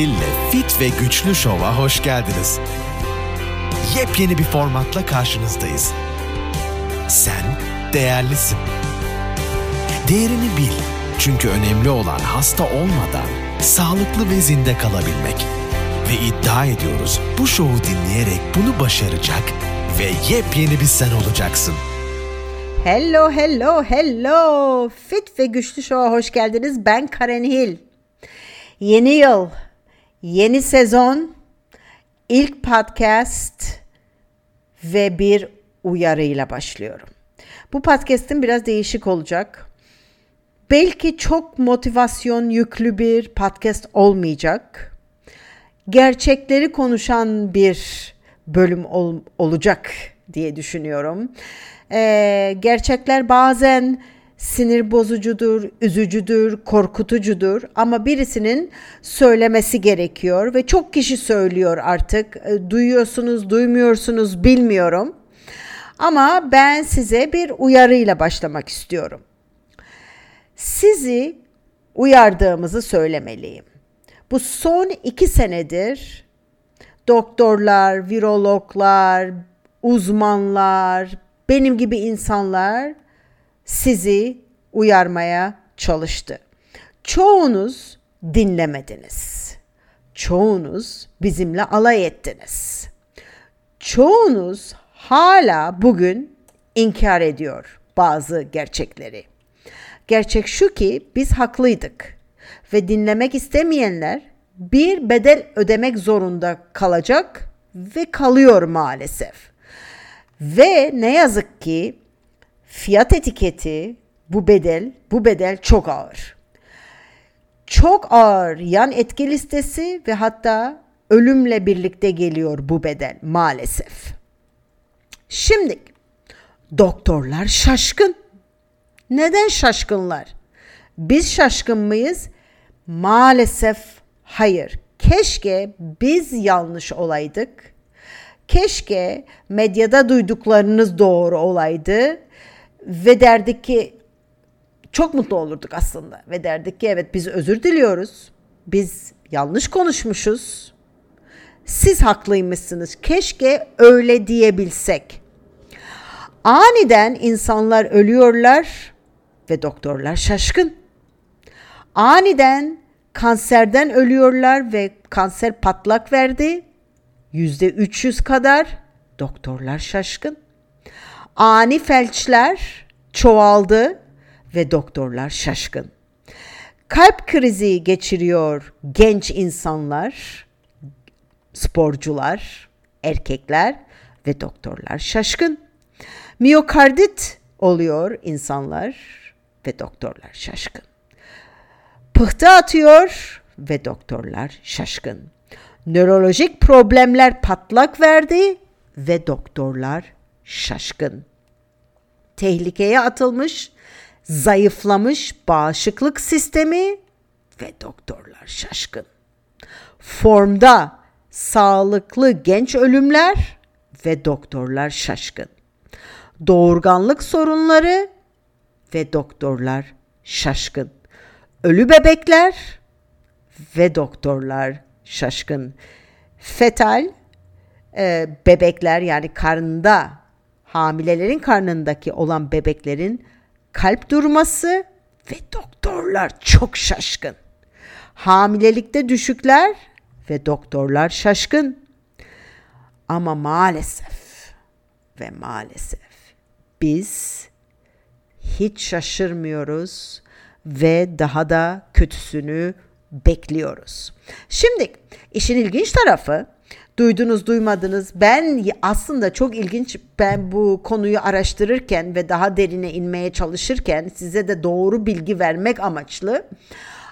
Hil'le Fit ve Güçlü Şov'a hoş geldiniz. Yepyeni bir formatla karşınızdayız. Sen değerlisin. Değerini bil. Çünkü önemli olan hasta olmadan sağlıklı ve zinde kalabilmek. Ve iddia ediyoruz bu şovu dinleyerek bunu başaracak ve yepyeni bir sen olacaksın. Hello, hello, hello. Fit ve Güçlü Show'a hoş geldiniz. Ben Karen Hill. Yeni yıl, yeni sezon, ilk podcast ve bir uyarıyla başlıyorum. Bu podcast'im biraz değişik olacak. Belki çok motivasyon yüklü bir podcast olmayacak. Gerçekleri konuşan bir bölüm ol- olacak diye düşünüyorum. Ee, gerçekler bazen sinir bozucudur, üzücüdür, korkutucudur ama birisinin söylemesi gerekiyor ve çok kişi söylüyor artık. E, duyuyorsunuz, duymuyorsunuz bilmiyorum. Ama ben size bir uyarıyla başlamak istiyorum. Sizi uyardığımızı söylemeliyim. Bu son iki senedir doktorlar, virologlar, uzmanlar, benim gibi insanlar sizi uyarmaya çalıştı. Çoğunuz dinlemediniz. Çoğunuz bizimle alay ettiniz. Çoğunuz hala bugün inkar ediyor bazı gerçekleri. Gerçek şu ki biz haklıydık ve dinlemek istemeyenler bir bedel ödemek zorunda kalacak ve kalıyor maalesef. Ve ne yazık ki fiyat etiketi bu bedel, bu bedel çok ağır. Çok ağır yan etki listesi ve hatta ölümle birlikte geliyor bu bedel maalesef. Şimdi doktorlar şaşkın. Neden şaşkınlar? Biz şaşkın mıyız? Maalesef hayır. Keşke biz yanlış olaydık. Keşke medyada duyduklarınız doğru olaydı ve derdik ki çok mutlu olurduk aslında ve derdik ki evet biz özür diliyoruz. Biz yanlış konuşmuşuz. Siz haklıymışsınız. Keşke öyle diyebilsek. Aniden insanlar ölüyorlar ve doktorlar şaşkın. Aniden kanserden ölüyorlar ve kanser patlak verdi. Yüzde 300 kadar doktorlar şaşkın. Ani felçler çoğaldı ve doktorlar şaşkın. Kalp krizi geçiriyor genç insanlar, sporcular, erkekler ve doktorlar şaşkın. Miyokardit oluyor insanlar ve doktorlar şaşkın. Pıhtı atıyor ve doktorlar şaşkın. Nörolojik problemler patlak verdi ve doktorlar şaşkın. Tehlikeye atılmış, zayıflamış bağışıklık sistemi ve doktorlar şaşkın. Formda sağlıklı genç ölümler ve doktorlar şaşkın. Doğurganlık sorunları ve doktorlar şaşkın. Ölü bebekler ve doktorlar şaşkın. Fetal e, bebekler yani karnında hamilelerin karnındaki olan bebeklerin kalp durması ve doktorlar çok şaşkın. Hamilelikte düşükler ve doktorlar şaşkın. Ama maalesef ve maalesef biz hiç şaşırmıyoruz ve daha da kötüsünü bekliyoruz. Şimdi işin ilginç tarafı duydunuz duymadınız ben aslında çok ilginç ben bu konuyu araştırırken ve daha derine inmeye çalışırken size de doğru bilgi vermek amaçlı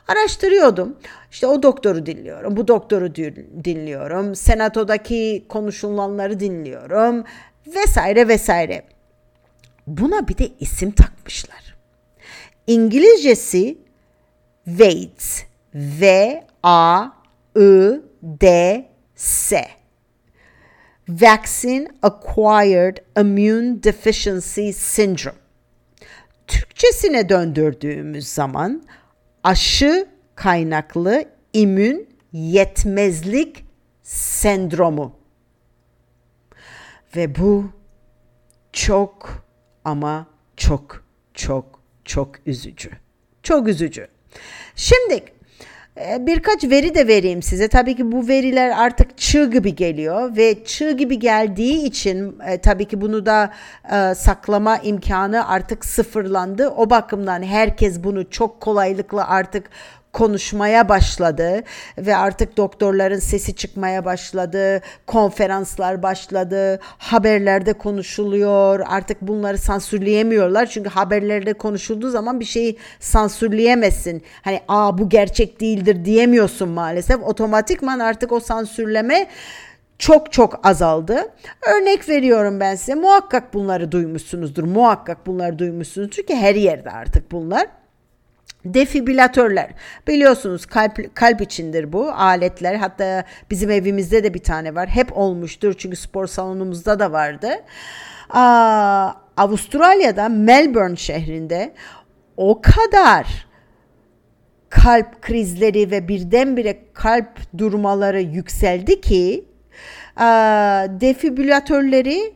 araştırıyordum. İşte o doktoru dinliyorum, bu doktoru dinliyorum, senatodaki konuşulanları dinliyorum vesaire vesaire. Buna bir de isim takmışlar. İngilizcesi Waits. V A I D S. Vaccine Acquired Immune Deficiency Syndrome. Türkçesine döndürdüğümüz zaman aşı kaynaklı immün yetmezlik sendromu. Ve bu çok ama çok çok çok üzücü. Çok üzücü. Şimdi birkaç veri de vereyim size. Tabii ki bu veriler artık çığ gibi geliyor ve çığ gibi geldiği için e, tabii ki bunu da e, saklama imkanı artık sıfırlandı. O bakımdan herkes bunu çok kolaylıkla artık konuşmaya başladı ve artık doktorların sesi çıkmaya başladı, konferanslar başladı, haberlerde konuşuluyor. Artık bunları sansürleyemiyorlar çünkü haberlerde konuşulduğu zaman bir şeyi sansürleyemezsin. Hani aa bu gerçek değildir diyemiyorsun maalesef. Otomatikman artık o sansürleme çok çok azaldı. Örnek veriyorum ben size. Muhakkak bunları duymuşsunuzdur. Muhakkak bunları duymuşsunuz. Çünkü her yerde artık bunlar. Defibrilatörler. Biliyorsunuz kalp kalp içindir bu aletler. Hatta bizim evimizde de bir tane var. Hep olmuştur çünkü spor salonumuzda da vardı. Aa, Avustralya'da Melbourne şehrinde o kadar kalp krizleri ve birdenbire kalp durmaları yükseldi ki defibrilatörleri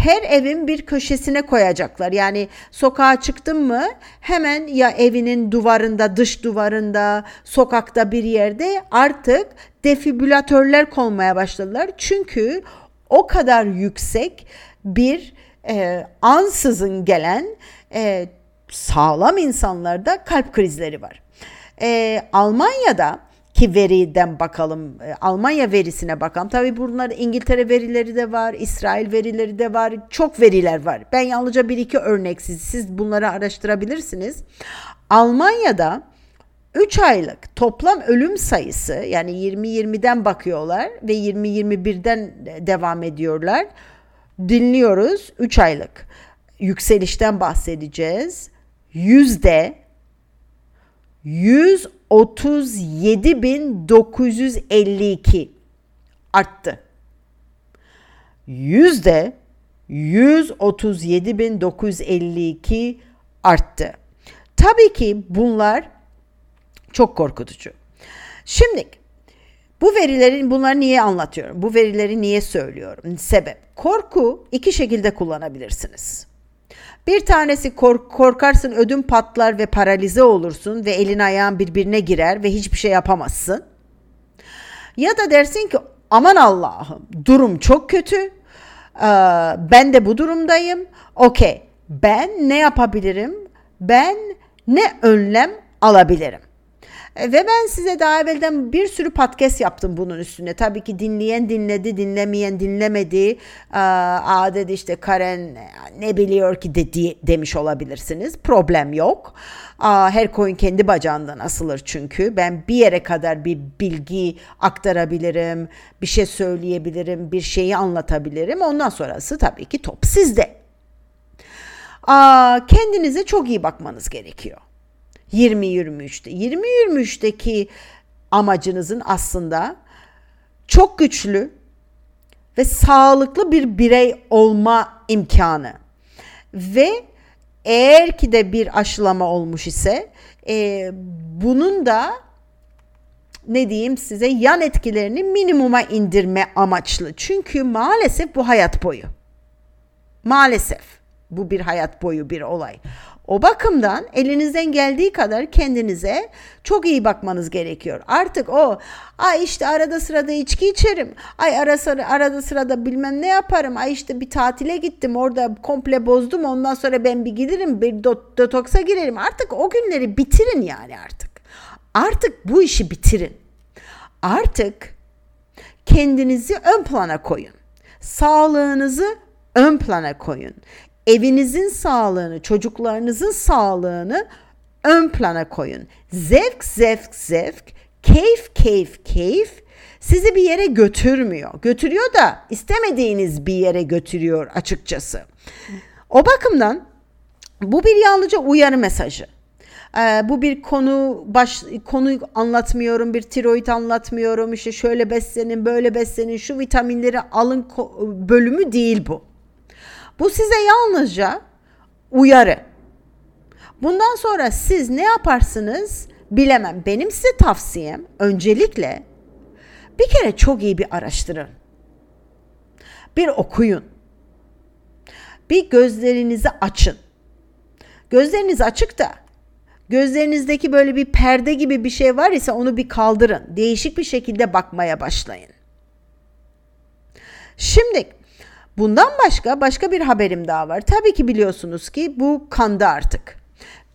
her evin bir köşesine koyacaklar. Yani sokağa çıktın mı hemen ya evinin duvarında, dış duvarında, sokakta bir yerde artık defibrilatörler konmaya başladılar. Çünkü o kadar yüksek bir e, ansızın gelen e, sağlam insanlarda kalp krizleri var. E, Almanya'da ki veriden bakalım. E, Almanya verisine bakalım. Tabii bunlar İngiltere verileri de var, İsrail verileri de var. Çok veriler var. Ben yalnızca bir iki örnek siz, siz bunları araştırabilirsiniz. Almanya'da 3 aylık toplam ölüm sayısı yani 20-20'den bakıyorlar ve 20-21'den devam ediyorlar. Dinliyoruz 3 aylık yükselişten bahsedeceğiz. Yüzde 137.952 arttı. Yüzde 137.952 arttı. Tabii ki bunlar çok korkutucu. Şimdi bu verilerin bunları niye anlatıyorum? Bu verileri niye söylüyorum? Sebep. Korku iki şekilde kullanabilirsiniz. Bir tanesi kork korkarsın ödüm patlar ve paralize olursun ve elin ayağın birbirine girer ve hiçbir şey yapamazsın. Ya da dersin ki aman Allah'ım durum çok kötü. Ee, ben de bu durumdayım. Okey ben ne yapabilirim? Ben ne önlem alabilirim? E, ve ben size daha evvelden bir sürü podcast yaptım bunun üstüne. Tabii ki dinleyen dinledi, dinlemeyen dinlemedi. Aa dedi işte Karen ne biliyor ki dedi demiş olabilirsiniz. Problem yok. Aa, her koyun kendi bacağından asılır çünkü. Ben bir yere kadar bir bilgi aktarabilirim, bir şey söyleyebilirim, bir şeyi anlatabilirim. Ondan sonrası tabii ki top sizde. Aa, kendinize çok iyi bakmanız gerekiyor. 20-23'te. 20-23'teki amacınızın aslında çok güçlü ve sağlıklı bir birey olma imkanı. Ve eğer ki de bir aşılama olmuş ise e, bunun da ne diyeyim size yan etkilerini minimuma indirme amaçlı. Çünkü maalesef bu hayat boyu. Maalesef bu bir hayat boyu bir olay. O bakımdan elinizden geldiği kadar kendinize çok iyi bakmanız gerekiyor. Artık o ay işte arada sırada içki içerim. Ay ara sıra, arada sırada bilmem ne yaparım. Ay işte bir tatile gittim orada komple bozdum. Ondan sonra ben bir giderim bir detoksa girerim. Artık o günleri bitirin yani artık. Artık bu işi bitirin. Artık kendinizi ön plana koyun. Sağlığınızı ön plana koyun evinizin sağlığını, çocuklarınızın sağlığını ön plana koyun. Zevk, zevk, zevk, keyif, keyif, keyif sizi bir yere götürmüyor. Götürüyor da istemediğiniz bir yere götürüyor açıkçası. O bakımdan bu bir yalnızca uyarı mesajı. Ee, bu bir konu baş konu anlatmıyorum, bir tiroid anlatmıyorum. İşte şöyle beslenin, böyle beslenin, şu vitaminleri alın bölümü değil bu. Bu size yalnızca uyarı. Bundan sonra siz ne yaparsınız bilemem. Benim size tavsiyem öncelikle Bir kere çok iyi bir araştırın. Bir okuyun. Bir gözlerinizi açın. Gözleriniz açık da gözlerinizdeki böyle bir perde gibi bir şey var ise onu bir kaldırın. Değişik bir şekilde bakmaya başlayın. Şimdi bundan başka başka bir haberim daha var. Tabii ki biliyorsunuz ki bu kanda artık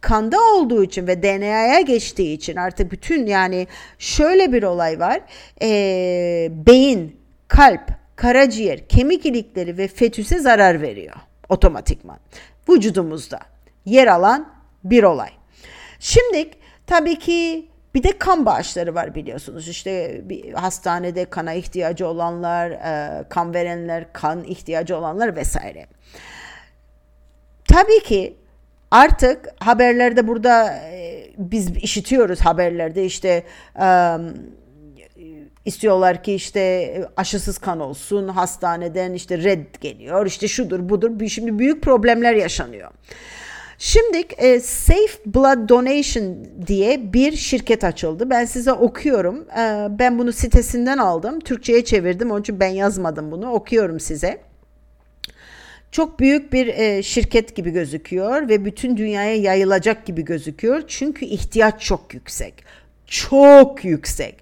kanda olduğu için ve DNA'ya geçtiği için artık bütün yani şöyle bir olay var. E, beyin, kalp, karaciğer, kemik ilikleri ve fetüse zarar veriyor otomatikman. Vücudumuzda yer alan bir olay. Şimdi tabii ki bir de kan bağışları var biliyorsunuz. İşte bir hastanede kana ihtiyacı olanlar, e, kan verenler, kan ihtiyacı olanlar vesaire. Tabii ki artık haberlerde burada e, biz işitiyoruz haberlerde işte e, istiyorlar ki işte aşısız kan olsun hastaneden işte red geliyor işte şudur budur şimdi büyük problemler yaşanıyor. Şimdi e, Safe Blood Donation diye bir şirket açıldı. Ben size okuyorum. E, ben bunu sitesinden aldım. Türkçe'ye çevirdim. Onun için ben yazmadım bunu. Okuyorum size çok büyük bir e, şirket gibi gözüküyor ve bütün dünyaya yayılacak gibi gözüküyor. Çünkü ihtiyaç çok yüksek. Çok yüksek.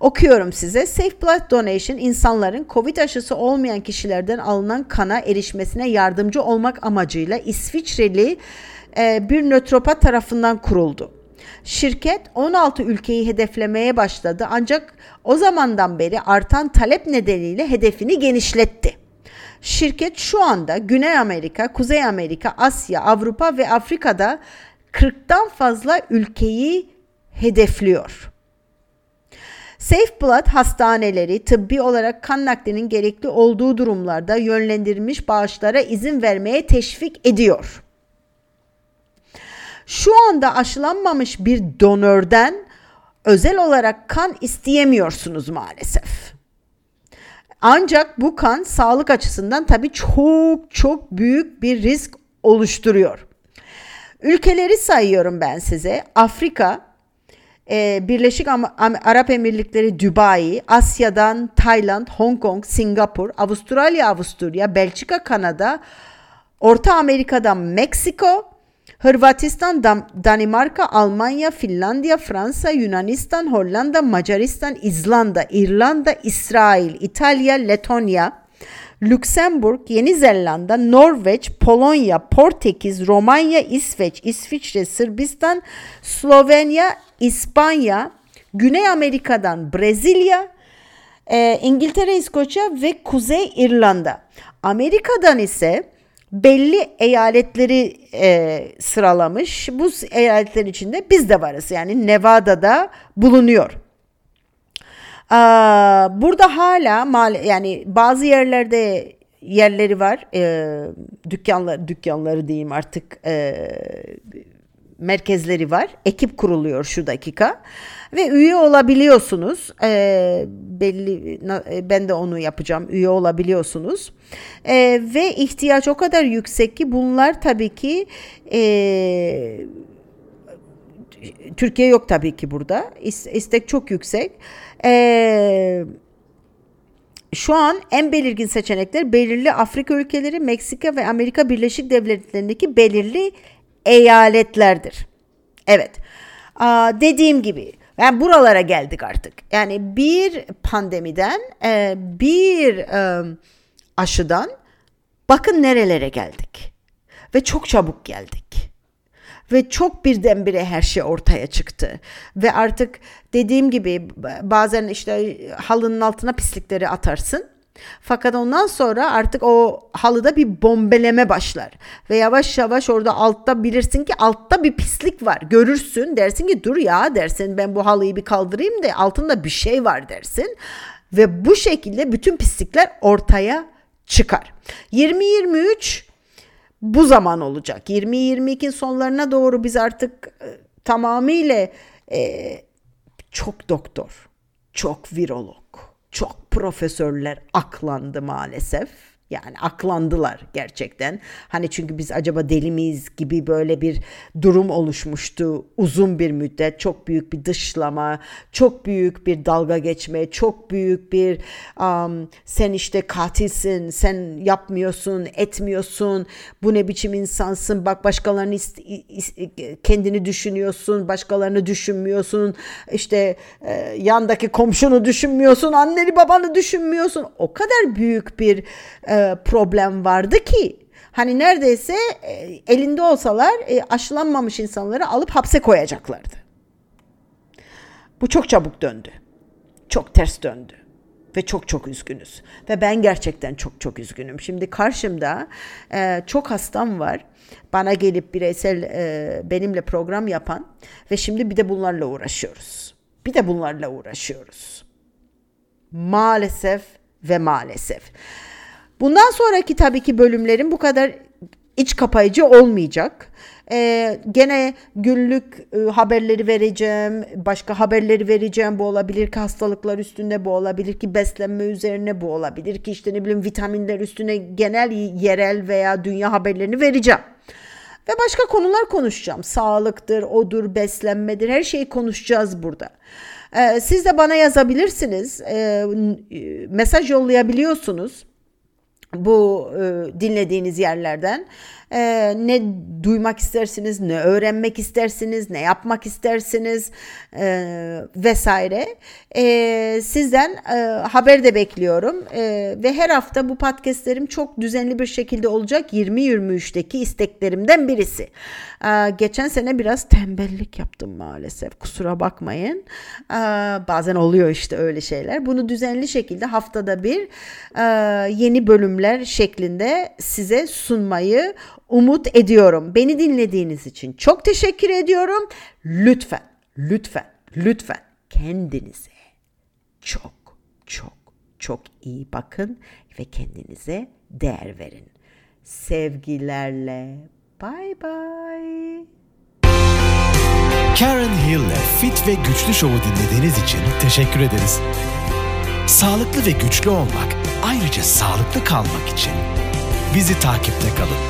Okuyorum size. Safe Blood Donation insanların COVID aşısı olmayan kişilerden alınan kana erişmesine yardımcı olmak amacıyla İsviçreli e, bir nötropat tarafından kuruldu. Şirket 16 ülkeyi hedeflemeye başladı ancak o zamandan beri artan talep nedeniyle hedefini genişletti. Şirket şu anda Güney Amerika, Kuzey Amerika, Asya, Avrupa ve Afrika'da 40'tan fazla ülkeyi hedefliyor. Safe Blood hastaneleri tıbbi olarak kan naklinin gerekli olduğu durumlarda yönlendirilmiş bağışlara izin vermeye teşvik ediyor. Şu anda aşılanmamış bir donörden özel olarak kan isteyemiyorsunuz maalesef. Ancak bu kan sağlık açısından tabii çok çok büyük bir risk oluşturuyor. Ülkeleri sayıyorum ben size. Afrika, e, Birleşik Arap Emirlikleri, Dubai, Asya'dan Tayland, Hong Kong, Singapur, Avustralya, Avusturya, Belçika, Kanada, Orta Amerika'dan Meksiko, Hırvatistan, Danimarka, Almanya, Finlandiya, Fransa, Yunanistan, Hollanda, Macaristan, İzlanda, İrlanda, İsrail, İtalya, Letonya, Lüksemburg, Yeni Zelanda, Norveç, Polonya, Portekiz, Romanya, İsveç, İsviçre, Sırbistan, Slovenya, İspanya, Güney Amerika'dan Brezilya, e, İngiltere, İskoçya ve Kuzey İrlanda. Amerika'dan ise belli eyaletleri e, sıralamış. Bu eyaletlerin içinde biz de varız. Yani Nevada'da bulunuyor. Aa, burada hala mal yani bazı yerlerde yerleri var. E, dükkanlar dükkanları diyeyim artık e, merkezleri var. Ekip kuruluyor şu dakika ve üye olabiliyorsunuz. E, belli ben de onu yapacağım. Üye olabiliyorsunuz. E, ve ihtiyaç o kadar yüksek ki bunlar tabii ki e, Türkiye yok tabii ki burada. İstek çok yüksek. Eee şu an en belirgin seçenekler belirli Afrika ülkeleri, Meksika ve Amerika Birleşik Devletleri'ndeki belirli eyaletlerdir. Evet. Dediğim gibi yani buralara geldik artık. Yani bir pandemiden, e, bir aşıdan bakın nerelere geldik. Ve çok çabuk geldik. Ve çok birdenbire her şey ortaya çıktı. Ve artık dediğim gibi bazen işte halının altına pislikleri atarsın fakat ondan sonra artık o halıda bir bombeleme başlar. Ve yavaş yavaş orada altta bilirsin ki altta bir pislik var. Görürsün dersin ki dur ya dersin ben bu halıyı bir kaldırayım da altında bir şey var dersin. Ve bu şekilde bütün pislikler ortaya çıkar. 2023 bu zaman olacak. 2022 sonlarına doğru biz artık e, tamamıyla e, çok doktor, çok virolog, çok profesörler aklandı maalesef. Yani aklandılar gerçekten. Hani çünkü biz acaba deli miyiz gibi böyle bir durum oluşmuştu uzun bir müddet. Çok büyük bir dışlama, çok büyük bir dalga geçme, çok büyük bir um, sen işte katilsin, sen yapmıyorsun, etmiyorsun, bu ne biçim insansın, bak başkalarını kendini düşünüyorsun, başkalarını düşünmüyorsun, işte e, yandaki komşunu düşünmüyorsun, anneni babanı düşünmüyorsun. O kadar büyük bir e, problem vardı ki hani neredeyse e, elinde olsalar e, aşılanmamış insanları alıp hapse koyacaklardı. Bu çok çabuk döndü. Çok ters döndü ve çok çok üzgünüz. Ve ben gerçekten çok çok üzgünüm. Şimdi karşımda e, çok hastam var. Bana gelip bireysel e, benimle program yapan ve şimdi bir de bunlarla uğraşıyoruz. Bir de bunlarla uğraşıyoruz. Maalesef ve maalesef. Bundan sonraki tabii ki bölümlerim bu kadar iç kapayıcı olmayacak. Ee, gene günlük e, haberleri vereceğim, başka haberleri vereceğim. Bu olabilir ki hastalıklar üstünde, bu olabilir ki beslenme üzerine, bu olabilir ki işte ne bileyim vitaminler üstüne genel yerel veya dünya haberlerini vereceğim. Ve başka konular konuşacağım. Sağlıktır, odur, beslenmedir her şeyi konuşacağız burada. Ee, siz de bana yazabilirsiniz. Ee, mesaj yollayabiliyorsunuz bu e, dinlediğiniz yerlerden e, ne duymak istersiniz, ne öğrenmek istersiniz, ne yapmak istersiniz e, vesaire. E, sizden e, haber de bekliyorum e, ve her hafta bu podcastlerim çok düzenli bir şekilde olacak 20-23'teki isteklerimden birisi. E, geçen sene biraz tembellik yaptım maalesef kusura bakmayın. E, bazen oluyor işte öyle şeyler. Bunu düzenli şekilde haftada bir e, yeni bölümler şeklinde size sunmayı umut ediyorum. Beni dinlediğiniz için çok teşekkür ediyorum. Lütfen, lütfen, lütfen kendinize çok çok çok iyi bakın ve kendinize değer verin. Sevgilerle. Bye bye. Karen Hill'le Fit ve Güçlü Show'u dinlediğiniz için teşekkür ederiz. Sağlıklı ve güçlü olmak, ayrıca sağlıklı kalmak için bizi takipte kalın.